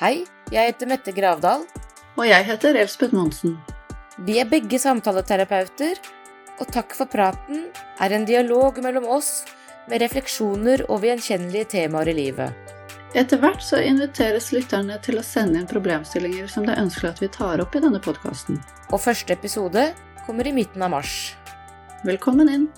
Hei, jeg heter Mette Gravdal. Og jeg heter Elspeth Monsen. Vi er begge samtaleterapeuter, og Takk for praten er en dialog mellom oss med refleksjoner over gjenkjennelige temaer i livet. Etter hvert så inviteres lytterne til å sende inn problemstillinger som det er ønskelig at vi tar opp i denne podkasten. Og første episode kommer i midten av mars. Velkommen inn!